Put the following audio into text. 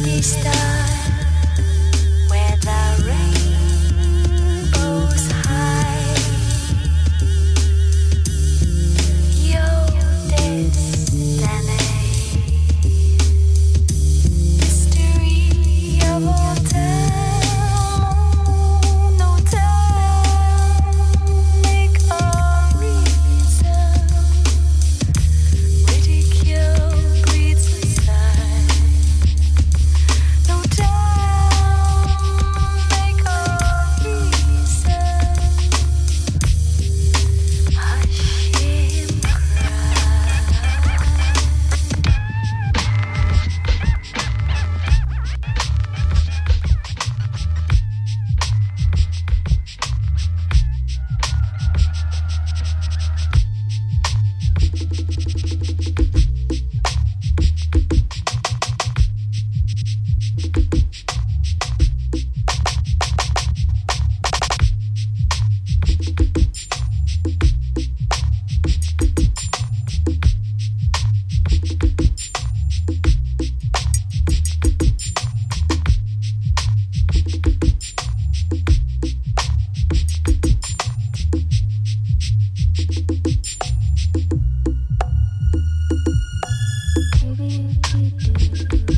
Afeganistão. Thank you.